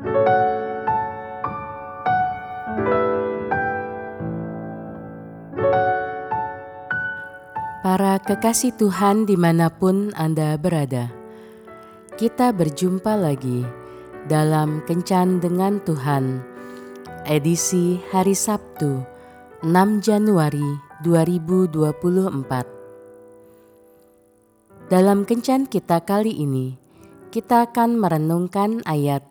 Para kekasih Tuhan di mana pun Anda berada, kita berjumpa lagi dalam Kencan dengan Tuhan, edisi hari Sabtu 6 Januari 2024. Dalam Kencan kita kali ini, kita akan merenungkan ayat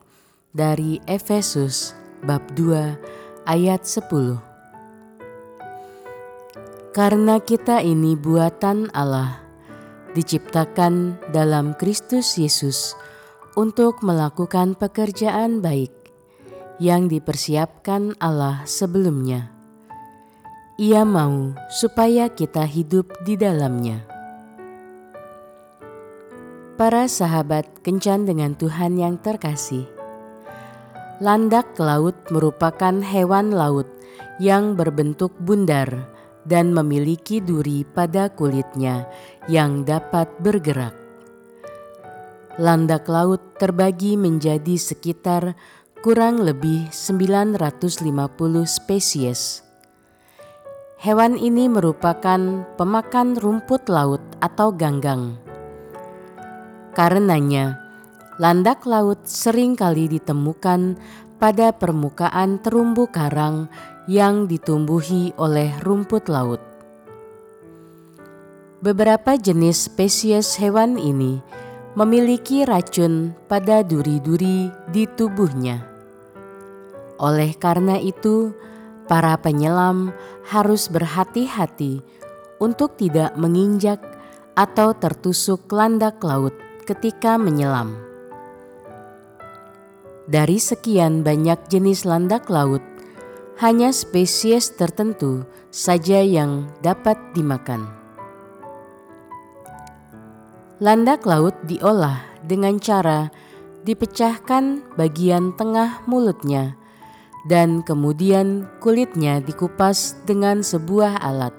dari Efesus bab 2 ayat 10. Karena kita ini buatan Allah, diciptakan dalam Kristus Yesus untuk melakukan pekerjaan baik yang dipersiapkan Allah sebelumnya. Ia mau supaya kita hidup di dalamnya. Para sahabat kencan dengan Tuhan yang terkasih, landak laut merupakan hewan laut yang berbentuk bundar dan memiliki duri pada kulitnya yang dapat bergerak. Landak laut terbagi menjadi sekitar kurang lebih 950 spesies. Hewan ini merupakan pemakan rumput laut atau ganggang. Karenanya, landak laut sering kali ditemukan pada permukaan terumbu karang yang ditumbuhi oleh rumput laut. Beberapa jenis spesies hewan ini memiliki racun pada duri-duri di tubuhnya. Oleh karena itu, para penyelam harus berhati-hati untuk tidak menginjak atau tertusuk landak laut ketika menyelam. Dari sekian banyak jenis landak laut, hanya spesies tertentu saja yang dapat dimakan. Landak laut diolah dengan cara dipecahkan bagian tengah mulutnya dan kemudian kulitnya dikupas dengan sebuah alat.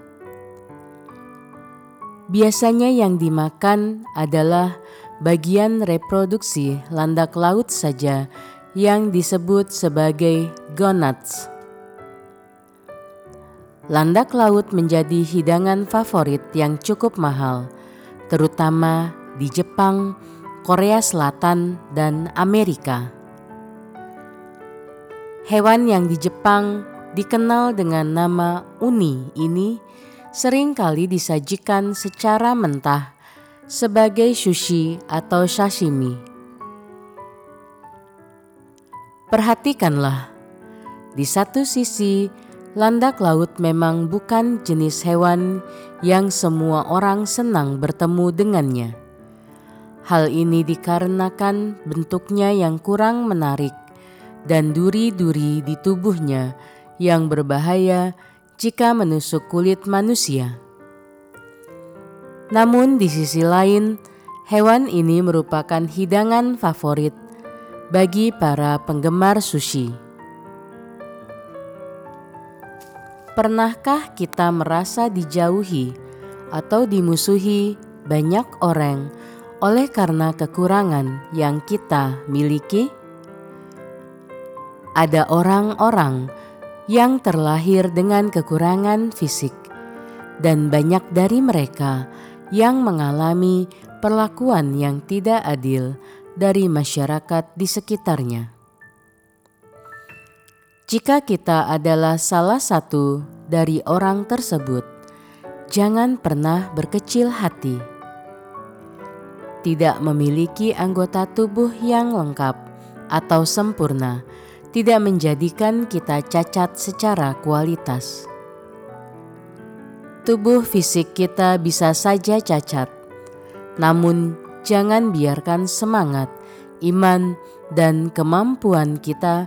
Biasanya yang dimakan adalah bagian reproduksi landak laut saja yang disebut sebagai gonads. Landak laut menjadi hidangan favorit yang cukup mahal, terutama di Jepang, Korea Selatan, dan Amerika. Hewan yang di Jepang dikenal dengan nama uni ini sering kali disajikan secara mentah sebagai sushi atau sashimi. Perhatikanlah, di satu sisi Landak laut memang bukan jenis hewan yang semua orang senang bertemu dengannya. Hal ini dikarenakan bentuknya yang kurang menarik dan duri-duri di tubuhnya yang berbahaya jika menusuk kulit manusia. Namun, di sisi lain, hewan ini merupakan hidangan favorit bagi para penggemar sushi. Pernahkah kita merasa dijauhi atau dimusuhi banyak orang oleh karena kekurangan yang kita miliki? Ada orang-orang yang terlahir dengan kekurangan fisik, dan banyak dari mereka yang mengalami perlakuan yang tidak adil dari masyarakat di sekitarnya. Jika kita adalah salah satu dari orang tersebut, jangan pernah berkecil hati. Tidak memiliki anggota tubuh yang lengkap atau sempurna tidak menjadikan kita cacat secara kualitas. Tubuh fisik kita bisa saja cacat, namun jangan biarkan semangat, iman, dan kemampuan kita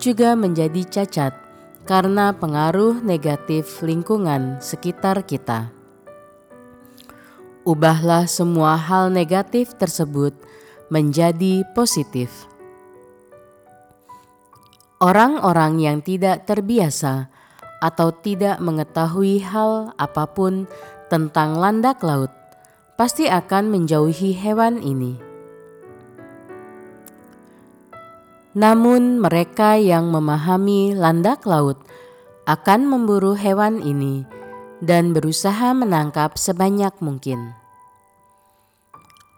juga menjadi cacat karena pengaruh negatif lingkungan sekitar kita. Ubahlah semua hal negatif tersebut menjadi positif. Orang-orang yang tidak terbiasa atau tidak mengetahui hal apa pun tentang landak laut pasti akan menjauhi hewan ini Namun, mereka yang memahami landak laut akan memburu hewan ini dan berusaha menangkap sebanyak mungkin.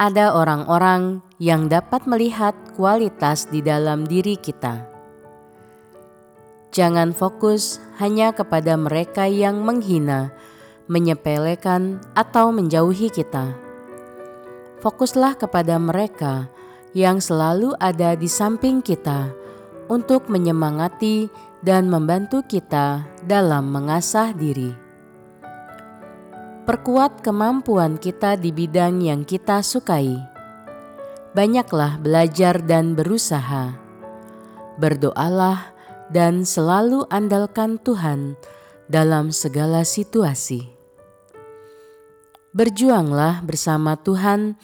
Ada orang-orang yang dapat melihat kualitas di dalam diri kita. Jangan fokus hanya kepada mereka yang menghina, menyepelekan, atau menjauhi kita. Fokuslah kepada mereka yang selalu ada di samping kita untuk menyemangati dan membantu kita dalam mengasah diri. Perkuat kemampuan kita di bidang yang kita sukai. Banyaklah belajar dan berusaha. Berdoalah dan selalu andalkan Tuhan dalam segala situasi. Berjuanglah bersama Tuhan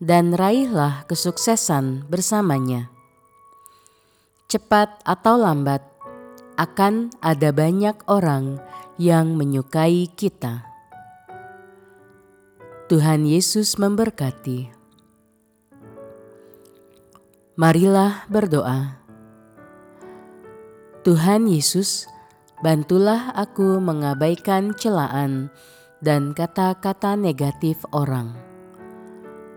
dan raihlah kesuksesan bersamanya. Cepat atau lambat, akan ada banyak orang yang menyukai kita. Tuhan Yesus memberkati. Marilah berdoa. Tuhan Yesus, bantulah aku mengabaikan celaan dan kata-kata negatif orang.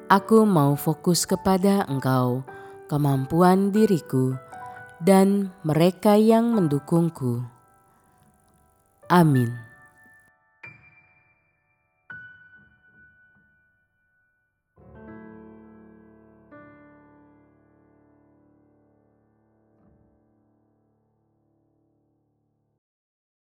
Aku mau fokus kepada Engkau, kemampuan diriku, dan mereka yang mendukungku. Amin.